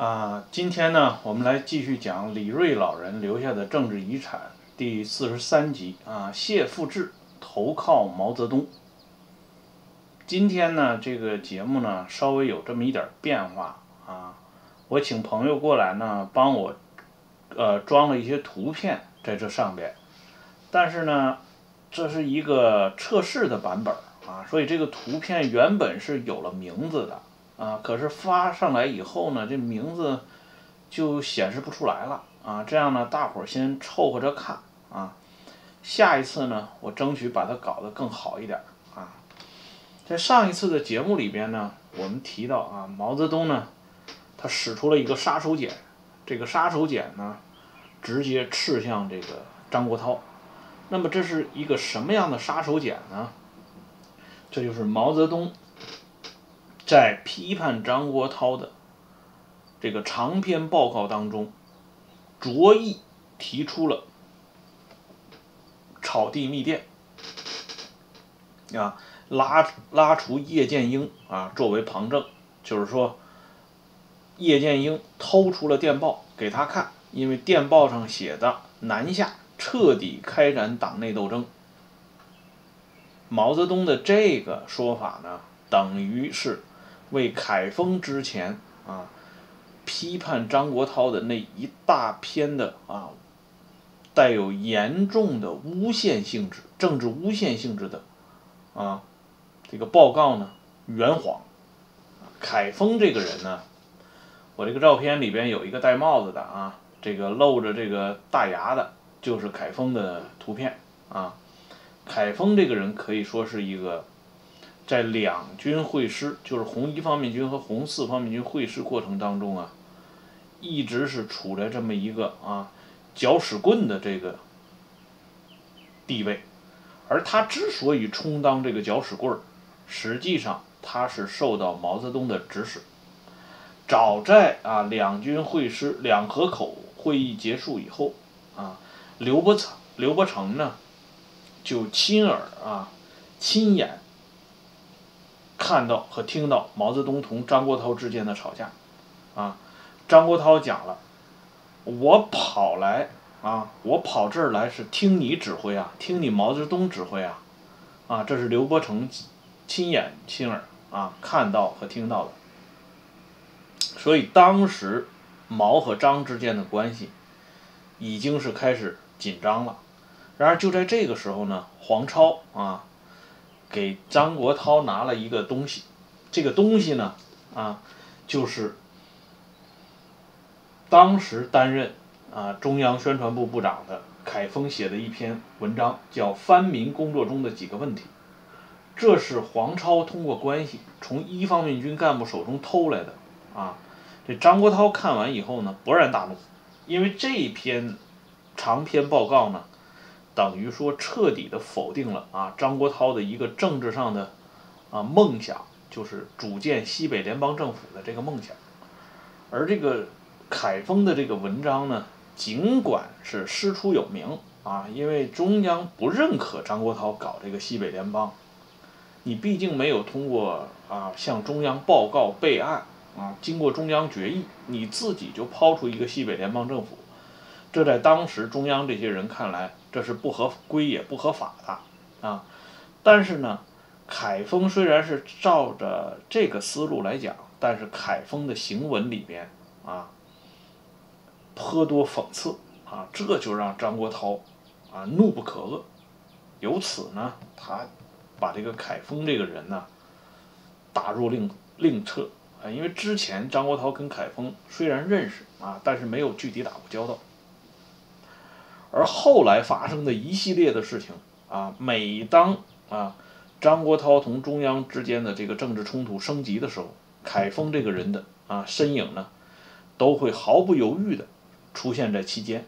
啊，今天呢，我们来继续讲李瑞老人留下的政治遗产第四十三集啊，谢富治投靠毛泽东。今天呢，这个节目呢，稍微有这么一点变化啊，我请朋友过来呢，帮我呃装了一些图片在这上边，但是呢，这是一个测试的版本啊，所以这个图片原本是有了名字的。啊，可是发上来以后呢，这名字就显示不出来了啊。这样呢，大伙儿先凑合着看啊。下一次呢，我争取把它搞得更好一点啊。在上一次的节目里边呢，我们提到啊，毛泽东呢，他使出了一个杀手锏，这个杀手锏呢，直接刺向这个张国焘。那么这是一个什么样的杀手锏呢？这就是毛泽东。在批判张国焘的这个长篇报告当中，着意提出了草地密电啊，拉拉出叶剑英啊作为旁证，就是说叶剑英偷出了电报给他看，因为电报上写的南下彻底开展党内斗争。毛泽东的这个说法呢，等于是。为凯丰之前啊批判张国焘的那一大篇的啊带有严重的诬陷性质、政治诬陷性质的啊这个报告呢圆谎。凯丰这个人呢，我这个照片里边有一个戴帽子的啊，这个露着这个大牙的，就是凯丰的图片啊。凯丰这个人可以说是一个。在两军会师，就是红一方面军和红四方面军会师过程当中啊，一直是处在这么一个啊搅屎棍的这个地位，而他之所以充当这个搅屎棍儿，实际上他是受到毛泽东的指使。早在啊两军会师两河口会议结束以后啊，刘伯承刘伯承呢就亲耳啊亲眼。看到和听到毛泽东同张国焘之间的吵架，啊，张国焘讲了，我跑来啊，我跑这儿来是听你指挥啊，听你毛泽东指挥啊，啊，这是刘伯承亲眼亲耳啊看到和听到的，所以当时毛和张之间的关系已经是开始紧张了，然而就在这个时候呢，黄超啊。给张国焘拿了一个东西，这个东西呢，啊，就是当时担任啊中央宣传部部长的凯丰写的一篇文章，叫《藩民工作中的几个问题》。这是黄超通过关系从一方面军干部手中偷来的啊。这张国焘看完以后呢，勃然大怒，因为这一篇长篇报告呢。等于说彻底的否定了啊张国焘的一个政治上的啊梦想，就是组建西北联邦政府的这个梦想。而这个凯丰的这个文章呢，尽管是师出有名啊，因为中央不认可张国焘搞这个西北联邦，你毕竟没有通过啊向中央报告备案啊，经过中央决议，你自己就抛出一个西北联邦政府。这在当时中央这些人看来，这是不合规也不合法的啊。但是呢，凯丰虽然是照着这个思路来讲，但是凯丰的行文里边啊，颇多讽刺啊，这就让张国焘啊怒不可遏。由此呢，他把这个凯丰这个人呢打入另另册啊，因为之前张国焘跟凯丰虽然认识啊，但是没有具体打过交道。而后来发生的一系列的事情啊，每当啊张国焘同中央之间的这个政治冲突升级的时候，凯丰这个人的啊身影呢，都会毫不犹豫的出现在期间。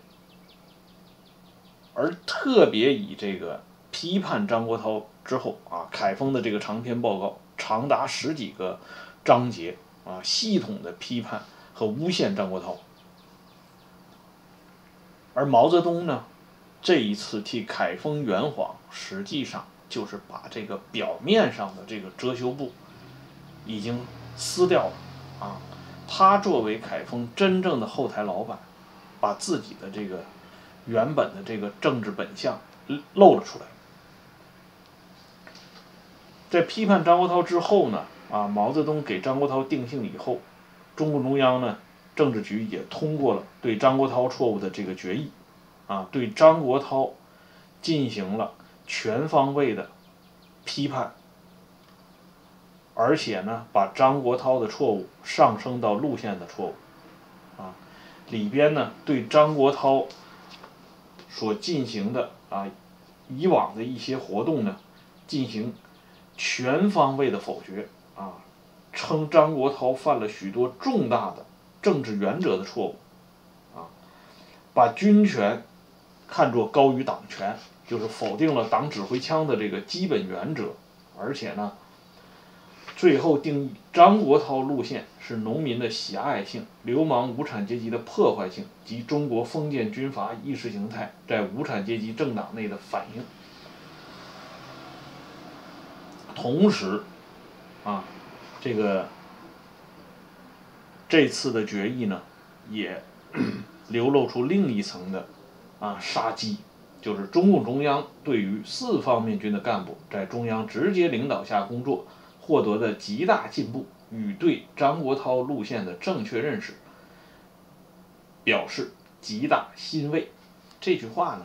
而特别以这个批判张国焘之后啊，凯丰的这个长篇报告长达十几个章节啊，系统的批判和诬陷张国焘。而毛泽东呢，这一次替凯丰圆谎，实际上就是把这个表面上的这个遮羞布已经撕掉了啊。他作为凯丰真正的后台老板，把自己的这个原本的这个政治本相露了出来。在批判张国焘之后呢，啊，毛泽东给张国焘定性以后，中共中央呢政治局也通过了对张国焘错误的这个决议，啊，对张国焘进行了全方位的批判。而且呢，把张国焘的错误上升到路线的错误，啊，里边呢对张国焘所进行的啊以往的一些活动呢进行全方位的否决，啊，称张国焘犯了许多重大的政治原则的错误，啊，把军权看作高于党权，就是否定了党指挥枪的这个基本原则，而且呢。最后定义张国焘路线是农民的喜爱性、流氓无产阶级的破坏性及中国封建军阀意识形态在无产阶级政党内的反应。同时，啊，这个这次的决议呢，也流露出另一层的啊杀机，就是中共中央对于四方面军的干部在中央直接领导下工作。获得的极大进步与对张国焘路线的正确认识，表示极大欣慰。这句话呢，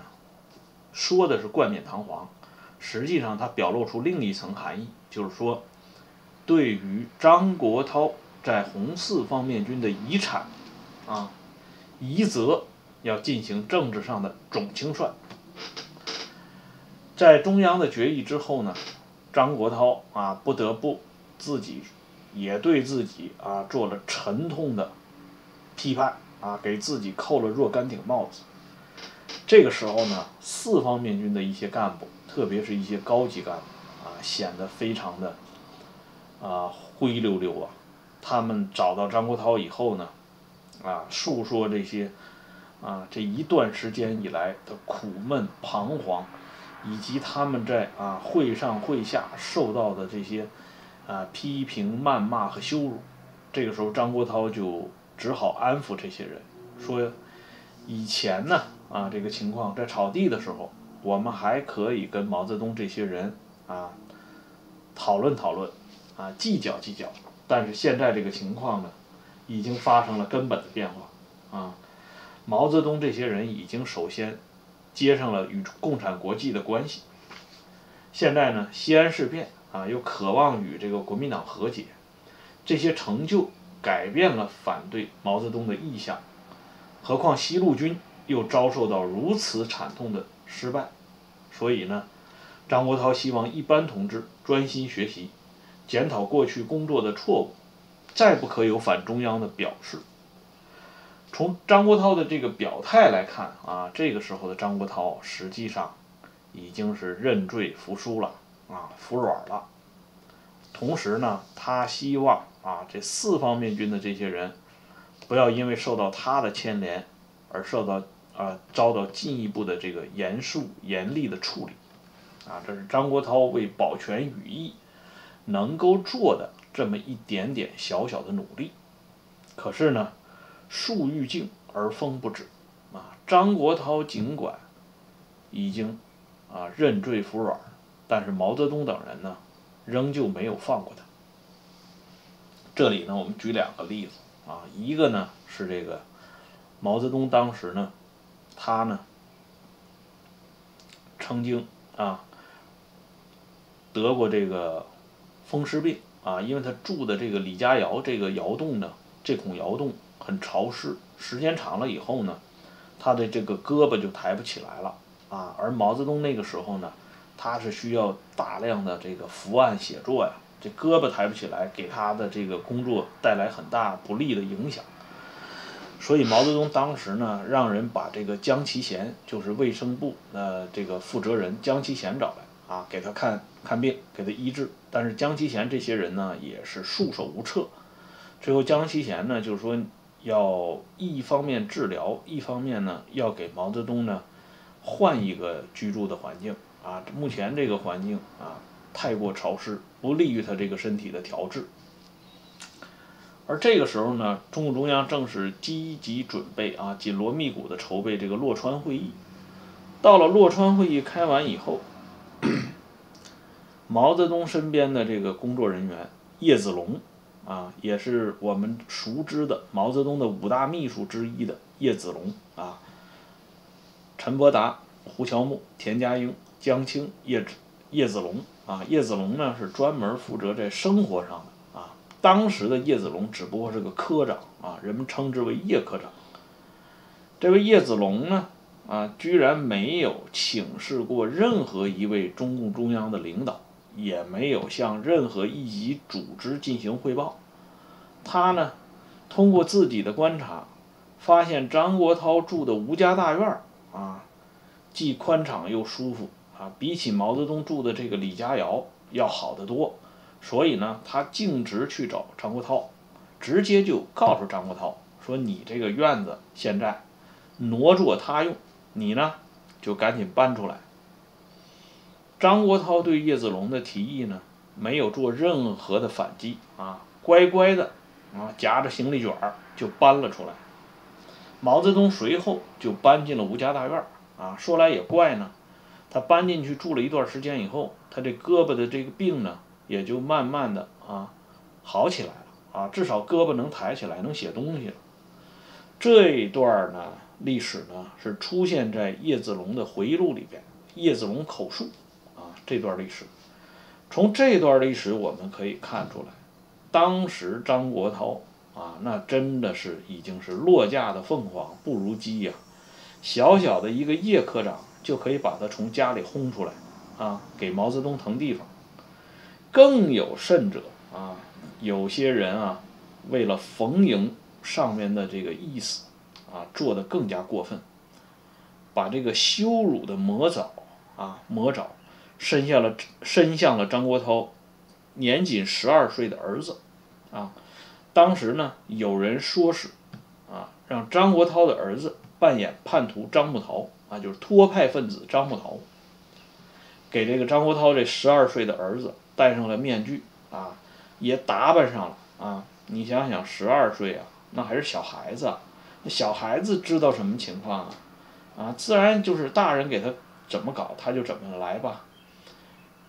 说的是冠冕堂皇，实际上它表露出另一层含义，就是说，对于张国焘在红四方面军的遗产，啊，遗泽要进行政治上的总清算。在中央的决议之后呢？张国焘啊，不得不自己也对自己啊做了沉痛的批判啊，给自己扣了若干顶帽子。这个时候呢，四方面军的一些干部，特别是一些高级干部啊，显得非常的啊灰溜溜啊。他们找到张国焘以后呢，啊，诉说这些啊这一段时间以来的苦闷彷徨。以及他们在啊会上会下受到的这些啊批评、谩骂和羞辱，这个时候张国焘就只好安抚这些人，说以前呢啊这个情况在草地的时候，我们还可以跟毛泽东这些人啊讨论讨论啊计较计较，但是现在这个情况呢，已经发生了根本的变化啊，毛泽东这些人已经首先。接上了与共产国际的关系。现在呢，西安事变啊，又渴望与这个国民党和解，这些成就改变了反对毛泽东的意向。何况西路军又遭受到如此惨痛的失败，所以呢，张国焘希望一般同志专心学习，检讨过去工作的错误，再不可有反中央的表示。从张国焘的这个表态来看啊，这个时候的张国焘实际上已经是认罪服输了啊，服软了。同时呢，他希望啊，这四方面军的这些人不要因为受到他的牵连而受到啊遭到进一步的这个严肃严厉的处理啊。这是张国焘为保全羽翼能够做的这么一点点小小的努力。可是呢？树欲静而风不止，啊，张国焘尽管已经啊认罪服软，但是毛泽东等人呢，仍旧没有放过他。这里呢，我们举两个例子啊，一个呢是这个毛泽东当时呢，他呢曾经啊得过这个风湿病啊，因为他住的这个李家窑这个窑洞呢，这孔窑洞。很潮湿，时间长了以后呢，他的这个胳膊就抬不起来了啊。而毛泽东那个时候呢，他是需要大量的这个伏案写作呀，这胳膊抬不起来，给他的这个工作带来很大不利的影响。所以毛泽东当时呢，让人把这个江其贤，就是卫生部呃这个负责人江其贤找来啊，给他看看病，给他医治。但是江其贤这些人呢，也是束手无策。最后江其贤呢，就是说。要一方面治疗，一方面呢要给毛泽东呢换一个居住的环境啊。目前这个环境啊太过潮湿，不利于他这个身体的调治。而这个时候呢，中共中央正是积极准备啊，紧锣密鼓的筹备这个洛川会议。到了洛川会议开完以后，毛泽东身边的这个工作人员叶子龙啊，也是我们熟知的毛泽东的五大秘书之一的叶子龙啊，陈伯达、胡乔木、田家英、江青、叶叶子龙啊，叶子龙呢是专门负责在生活上的啊。当时的叶子龙只不过是个科长啊，人们称之为叶科长。这位叶子龙呢，啊，居然没有请示过任何一位中共中央的领导，也没有向任何一级组织进行汇报。他呢，通过自己的观察，发现张国焘住的吴家大院啊，既宽敞又舒服啊，比起毛泽东住的这个李家窑要好得多。所以呢，他径直去找张国焘，直接就告诉张国焘说：“你这个院子现在挪作他用，你呢就赶紧搬出来。”张国焘对叶子龙的提议呢，没有做任何的反击啊，乖乖的啊夹着行李卷儿就搬了出来。毛泽东随后就搬进了吴家大院啊。说来也怪呢，他搬进去住了一段时间以后，他这胳膊的这个病呢。也就慢慢的啊好起来了啊，至少胳膊能抬起来，能写东西了。这一段呢历史呢是出现在叶子龙的回忆录里边，叶子龙口述这段历史。从这段历史我们可以看出来，当时张国焘啊那真的是已经是落架的凤凰不如鸡呀，小小的一个叶科长就可以把他从家里轰出来啊，给毛泽东腾地方。更有甚者啊，有些人啊，为了逢迎上面的这个意思啊，做的更加过分，把这个羞辱的魔爪啊魔爪伸向了伸向了张国焘年仅十二岁的儿子啊。当时呢，有人说是啊，让张国焘的儿子扮演叛徒张木桃啊，就是托派分子张木桃，给这个张国焘这十二岁的儿子。戴上了面具啊，也打扮上了啊。你想想，十二岁啊，那还是小孩子，那小孩子知道什么情况啊？啊，自然就是大人给他怎么搞，他就怎么来吧。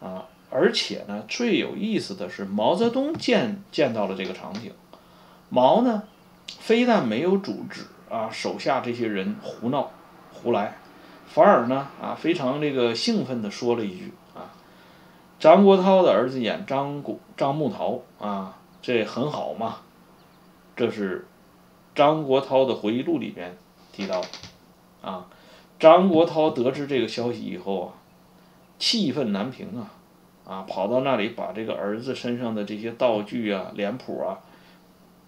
啊，而且呢，最有意思的是，毛泽东见见到了这个场景，毛呢，非但没有阻止啊手下这些人胡闹胡来，反而呢啊非常这个兴奋地说了一句啊。张国焘的儿子演张古张木桃啊，这很好嘛。这是张国焘的回忆录里边提到的，啊，张国焘得知这个消息以后啊，气愤难平啊，啊，跑到那里把这个儿子身上的这些道具啊、脸谱啊，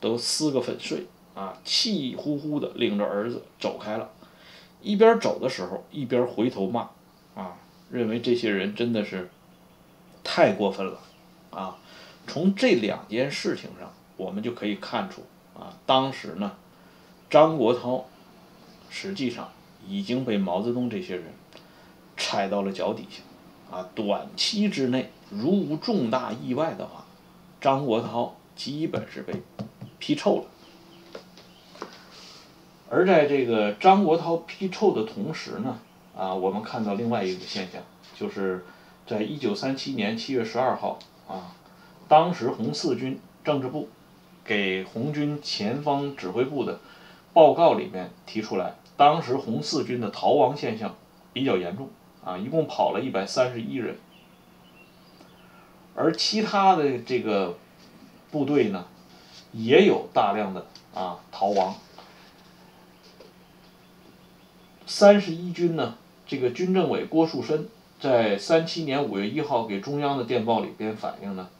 都撕个粉碎啊，气呼呼的领着儿子走开了。一边走的时候，一边回头骂，啊，认为这些人真的是。太过分了，啊！从这两件事情上，我们就可以看出，啊，当时呢，张国焘实际上已经被毛泽东这些人踩到了脚底下，啊，短期之内如无重大意外的话，张国焘基本是被批臭了。而在这个张国焘批臭的同时呢，啊，我们看到另外一个现象，就是。在一九三七年七月十二号啊，当时红四军政治部给红军前方指挥部的报告里面提出来，当时红四军的逃亡现象比较严重啊，一共跑了一百三十一人，而其他的这个部队呢，也有大量的啊逃亡。三十一军呢，这个军政委郭树深。在三七年五月一号给中央的电报里边反映呢，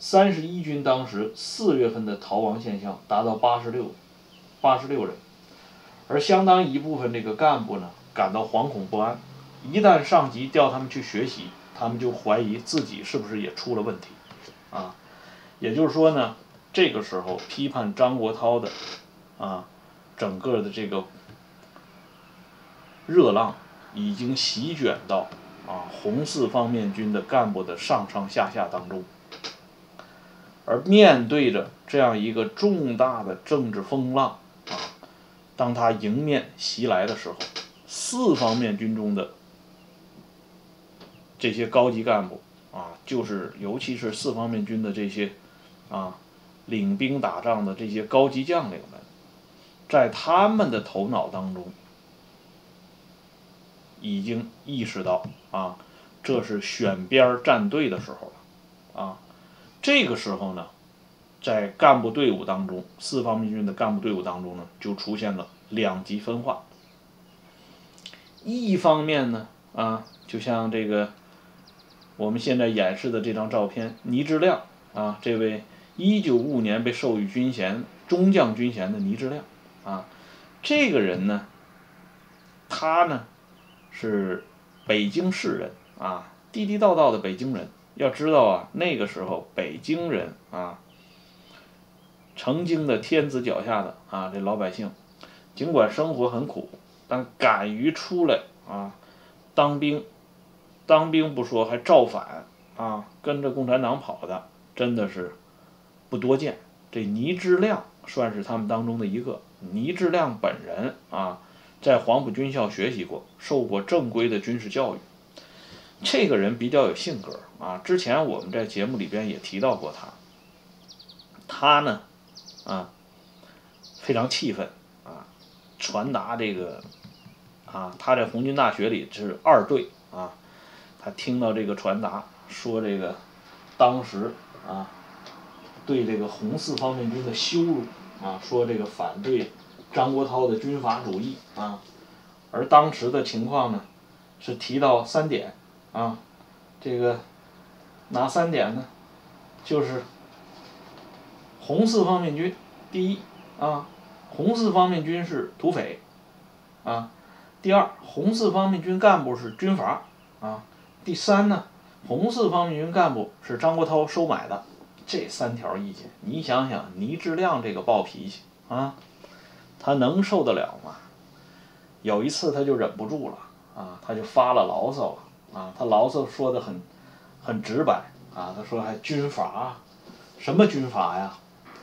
三十一军当时四月份的逃亡现象达到八十六，八十六人，而相当一部分这个干部呢感到惶恐不安，一旦上级调他们去学习，他们就怀疑自己是不是也出了问题，啊，也就是说呢，这个时候批判张国焘的，啊，整个的这个热浪已经席卷到。啊，红四方面军的干部的上上下下当中，而面对着这样一个重大的政治风浪啊，当他迎面袭来的时候，四方面军中的这些高级干部啊，就是尤其是四方面军的这些啊领兵打仗的这些高级将领们，在他们的头脑当中已经意识到啊，这是选边站队的时候了啊。这个时候呢，在干部队伍当中，四方面军的干部队伍当中呢，就出现了两极分化。一方面呢，啊，就像这个我们现在演示的这张照片，倪志亮啊，这位一九五五年被授予军衔中将军衔的倪志亮啊，这个人呢，他呢是北京市人啊，地地道道的北京人。要知道啊，那个时候北京人啊，曾经的天子脚下的啊，这老百姓，尽管生活很苦，但敢于出来啊，当兵，当兵不说，还造反啊，跟着共产党跑的，真的是不多见。这倪志亮算是他们当中的一个。倪志亮本人啊，在黄埔军校学习过，受过正规的军事教育。这个人比较有性格啊，之前我们在节目里边也提到过他。他呢，啊，非常气愤啊，传达这个啊，他在红军大学里是二队啊，他听到这个传达说这个当时啊，对这个红四方面军的羞辱啊，说这个反对张国焘的军阀主义啊，而当时的情况呢，是提到三点。啊，这个哪三点呢？就是红四方面军，第一啊，红四方面军是土匪，啊，第二，红四方面军干部是军阀，啊，第三呢，红四方面军干部是张国焘收买的。这三条意见，你想想，倪志亮这个暴脾气啊，他能受得了吗？有一次他就忍不住了，啊，他就发了牢骚了。啊，他牢骚说的很，很直白啊。他说还军阀，什么军阀呀？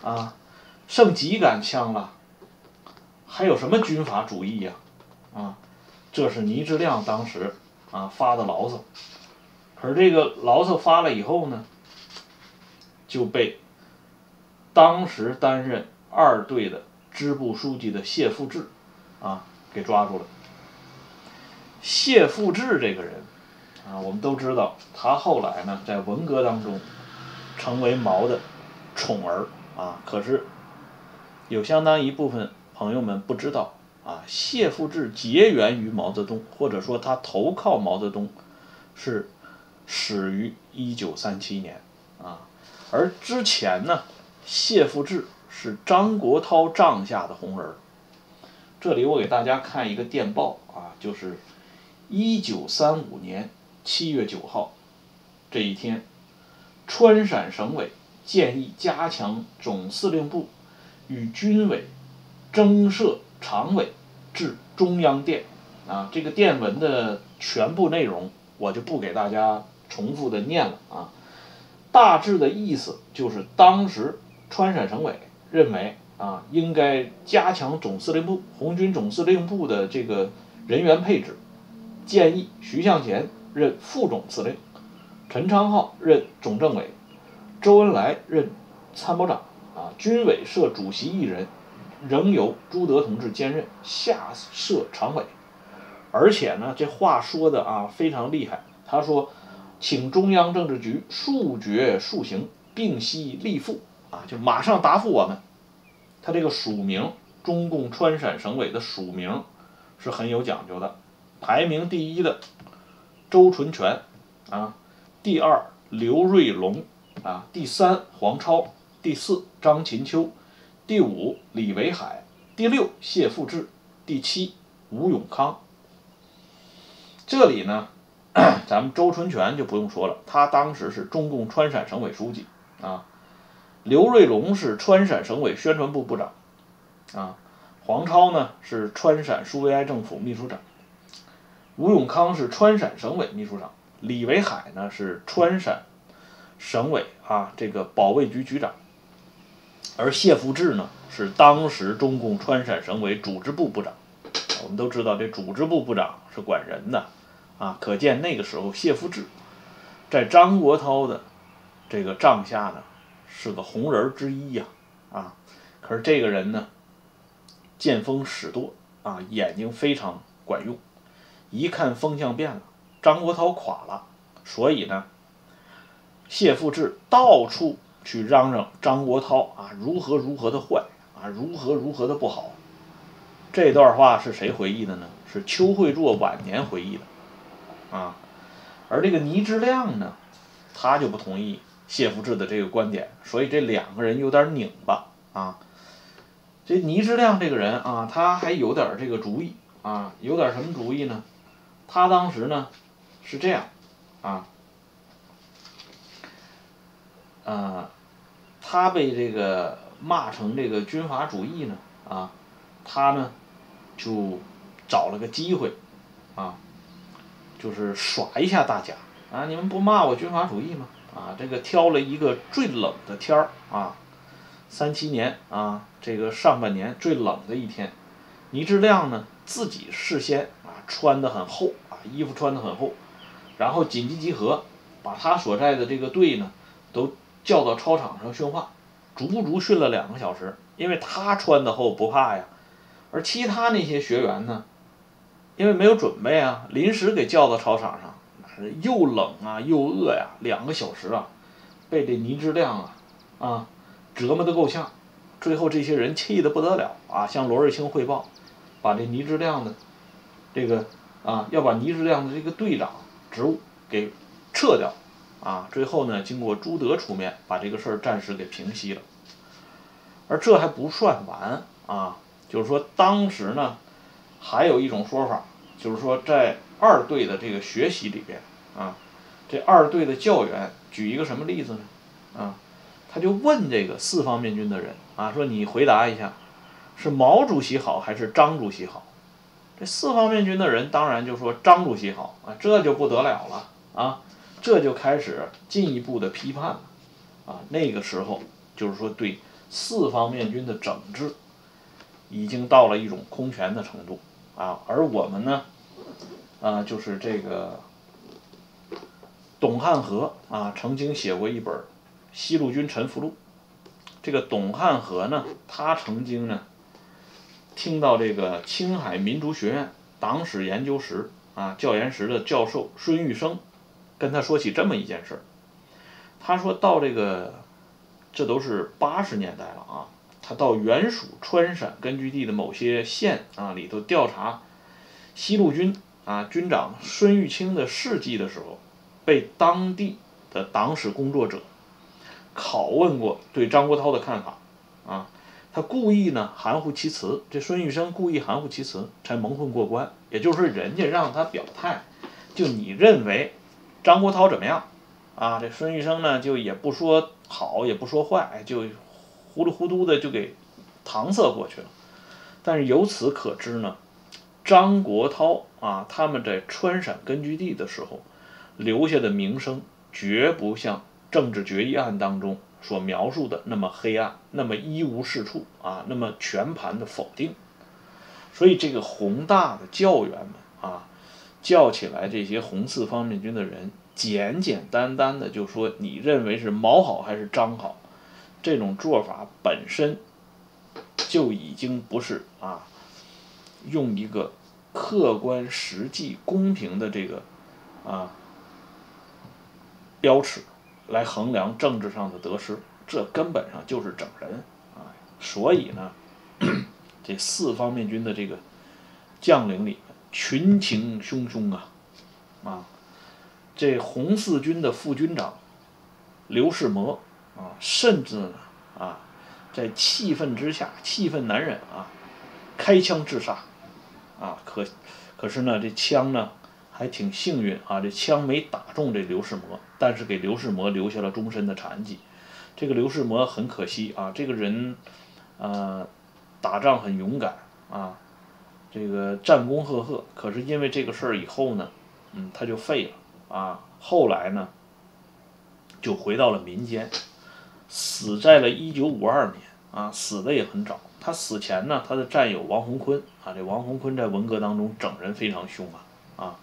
啊，剩几杆枪了？还有什么军阀主义呀？啊，这是倪志亮当时啊发的牢骚。而这个牢骚发了以后呢，就被当时担任二队的支部书记的谢富治啊给抓住了。谢富治这个人。啊，我们都知道，他后来呢，在文革当中，成为毛的宠儿啊。可是，有相当一部分朋友们不知道啊，谢富治结缘于毛泽东，或者说他投靠毛泽东，是始于一九三七年啊。而之前呢，谢富治是张国焘帐下的红人。这里我给大家看一个电报啊，就是一九三五年。七月九号，这一天，川陕省委建议加强总司令部与军委增设常委，至中央电。啊，这个电文的全部内容我就不给大家重复的念了啊。大致的意思就是，当时川陕省委认为啊，应该加强总司令部红军总司令部的这个人员配置，建议徐向前。任副总司令，陈昌浩任总政委，周恩来任参谋长。啊，军委设主席一人，仍由朱德同志兼任，下设常委。而且呢，这话说的啊非常厉害。他说，请中央政治局速决速行，并悉立复。啊，就马上答复我们。他这个署名，中共川陕省委的署名是很有讲究的，排名第一的。周纯全，啊，第二刘瑞龙，啊，第三黄超，第四张琴秋，第五李维海，第六谢富治，第七吴永康。这里呢，咱们周纯全就不用说了，他当时是中共川陕省委书记，啊，刘瑞龙是川陕省委宣传部部长，啊，黄超呢是川陕苏维埃政府秘书长。吴永康是川陕省委秘书长，李维海呢是川陕省委啊这个保卫局局长，而谢富治呢是当时中共川陕省委组织部部长。我们都知道这组织部部长是管人的啊，可见那个时候谢富治在张国焘的这个帐下呢是个红人之一呀啊。可是这个人呢见风使舵啊，眼睛非常管用，一看风向变了，张国焘垮了，所以呢。谢富治到处去嚷嚷张国焘啊，如何如何的坏啊，如何如何的不好。这段话是谁回忆的呢？是邱会作晚年回忆的，啊，而这个倪之亮呢，他就不同意谢富治的这个观点，所以这两个人有点拧巴啊。这倪之亮这个人啊，他还有点这个主意啊，有点什么主意呢？他当时呢是这样啊。啊，他被这个骂成这个军阀主义呢，啊，他呢就找了个机会，啊，就是耍一下大家，啊，你们不骂我军阀主义吗？啊，这个挑了一个最冷的天儿，啊，三七年啊，这个上半年最冷的一天，倪志亮呢自己事先啊穿的很厚，啊，衣服穿的很厚，然后紧急集合，把他所在的这个队呢都。叫到操场上训话，足足训了两个小时。因为他穿的厚不怕呀，而其他那些学员呢，因为没有准备啊，临时给叫到操场上，又冷啊又饿呀，两个小时啊，被这倪志亮啊啊折磨得够呛。最后这些人气得不得了啊，向罗瑞卿汇报，把这倪志亮的这个啊要把倪志亮的这个队长职务给撤掉。啊，最后呢，经过朱德出面，把这个事儿暂时给平息了。而这还不算完啊，就是说当时呢，还有一种说法，就是说在二队的这个学习里边啊，这二队的教员举一个什么例子呢？啊，他就问这个四方面军的人啊，说你回答一下，是毛主席好还是张主席好？这四方面军的人当然就说张主席好啊，这就不得了了啊。这就开始进一步的批判了，啊，那个时候就是说对四方面军的整治已经到了一种空前的程度，啊，而我们呢，啊，就是这个董汉和啊曾经写过一本《西路军沉浮录》，这个董汉和呢，他曾经呢听到这个青海民族学院党史研究室啊教研室的教授孙玉生。跟他说起这么一件事儿，他说到这个，这都是八十年代了啊。到原属川陕根据地的某些县啊里头调查西路军啊军长孙玉清的事迹的时候，被当地的党史工作者拷问过对张国焘的看法啊。他故意呢含糊其辞，这孙玉生故意含糊其辞才蒙混过关。也就是，人家让他表态，就你认为。张国焘怎么样？啊，这孙玉生呢，就也不说好，也不说坏，就糊里糊涂的就给搪塞过去了。但是由此可知呢，张国焘啊，他们在川陕根据地的时候留下的名声，绝不像政治决议案当中所描述的那么黑暗，那么一无是处啊，那么全盘的否定。所以这个宏大的教员们啊。叫起来这些红四方面军的人，简简单单的就说你认为是毛好还是张好，这种做法本身就已经不是啊，用一个客观、实际、公平的这个啊标尺来衡量政治上的得失，这根本上就是整人啊！所以呢，这四方面军的这个将领里。群情汹汹啊，啊，这红四军的副军长刘世模啊，甚至呢啊，在气愤之下，气愤难忍啊，开枪自杀啊。可可是呢，这枪呢还挺幸运啊，这枪没打中这刘世模，但是给刘世模留下了终身的残疾。这个刘世模很可惜啊，这个人啊，打仗很勇敢啊。这个战功赫赫，可是因为这个事儿以后呢，嗯，他就废了啊。后来呢，就回到了民间，死在了一九五二年啊，死的也很早。他死前呢，他的战友王洪坤啊，这王洪坤在文革当中整人非常凶啊啊，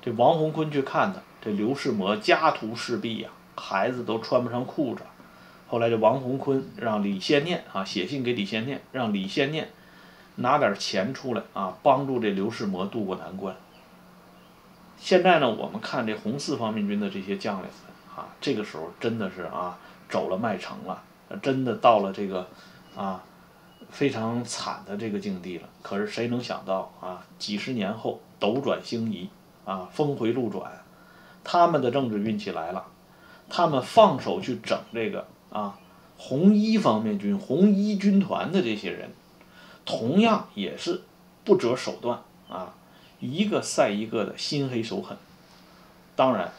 这王洪坤去看他，这刘世模家徒四壁呀，孩子都穿不上裤子。后来这王洪坤让李先念啊写信给李先念，让李先念拿点钱出来啊，帮助这刘世模渡过难关。现在呢，我们看这红四方面军的这些将领啊，这个时候真的是啊走了麦城了，真的到了这个啊。非常惨的这个境地了，可是谁能想到啊？几十年后斗转星移啊，峰回路转，他们的政治运气来了，他们放手去整这个啊红一方面军、红一军团的这些人，同样也是不择手段啊，一个赛一个的心黑手狠。当然，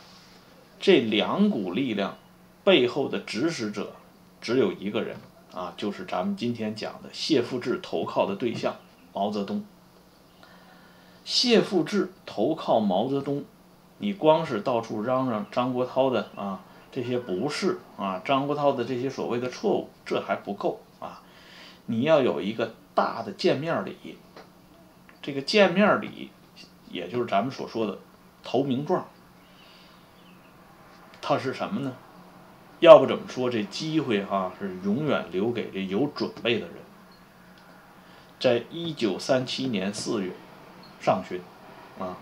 这两股力量背后的指使者只有一个人。啊，就是咱们今天讲的谢富治投靠的对象毛泽东。谢富治投靠毛泽东，你光是到处嚷嚷张国焘的啊这些不是啊，张国焘的这些所谓的错误，这还不够啊，你要有一个大的见面礼。这个见面礼，也就是咱们所说的投名状，它是什么呢？要不怎么说这机会哈是永远留给这有准备的人。在一九三七年四月上旬，啊，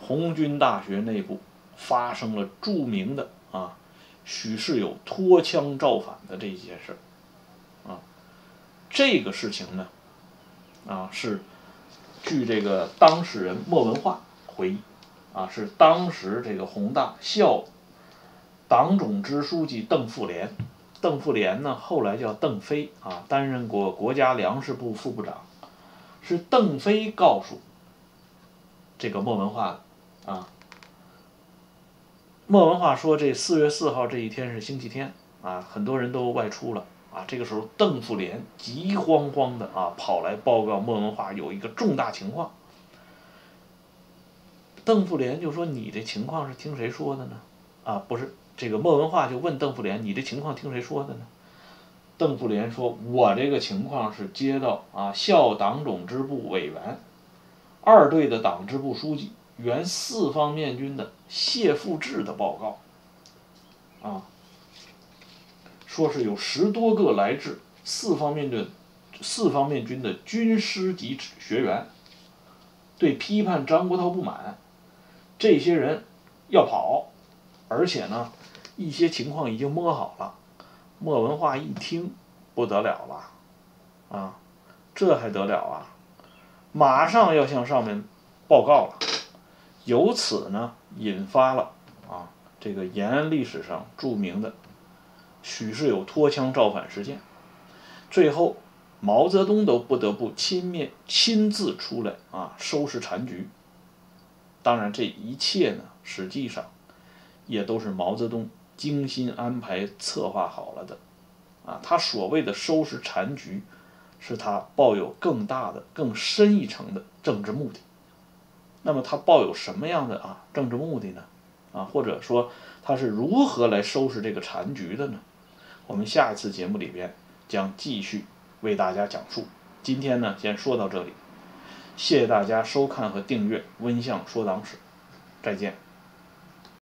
红军大学内部发生了著名的啊许世友脱枪造反的这件事啊，这个事情呢，啊是据这个当事人莫文化回忆，啊是当时这个宏大校。党总支书记邓富莲，邓富莲呢，后来叫邓飞啊，担任过国家粮食部副部长，是邓飞告诉这个莫文化的啊。莫文化说，这四月四号这一天是星期天啊，很多人都外出了啊。这个时候，邓富莲急慌慌的啊跑来报告莫文化有一个重大情况。邓富莲就说：“你的情况是听谁说的呢？啊，不是。”这个莫文化就问邓富莲：“你这情况听谁说的呢？”邓富莲说：“我这个情况是接到啊校党总支部委员、二队的党支部书记、原四方面军的谢富治的报告，啊，说是有十多个来自四方面的四方面军的军师级学员，对批判张国焘不满，这些人要跑，而且呢。”一些情况已经摸好了，莫文化一听不得了了，啊，这还得了啊！马上要向上面报告了，由此呢引发了啊这个延安历史上著名的许世友脱枪造反事件，最后毛泽东都不得不亲面亲自出来啊收拾残局。当然，这一切呢，实际上也都是毛泽东。精心安排策划好了的，啊，他所谓的收拾残局，是他抱有更大的、更深一层的政治目的。那么他抱有什么样的啊政治目的呢？啊，或者说他是如何来收拾这个残局的呢？我们下一次节目里边将继续为大家讲述。今天呢，先说到这里，谢谢大家收看和订阅《温相说党史》，再见。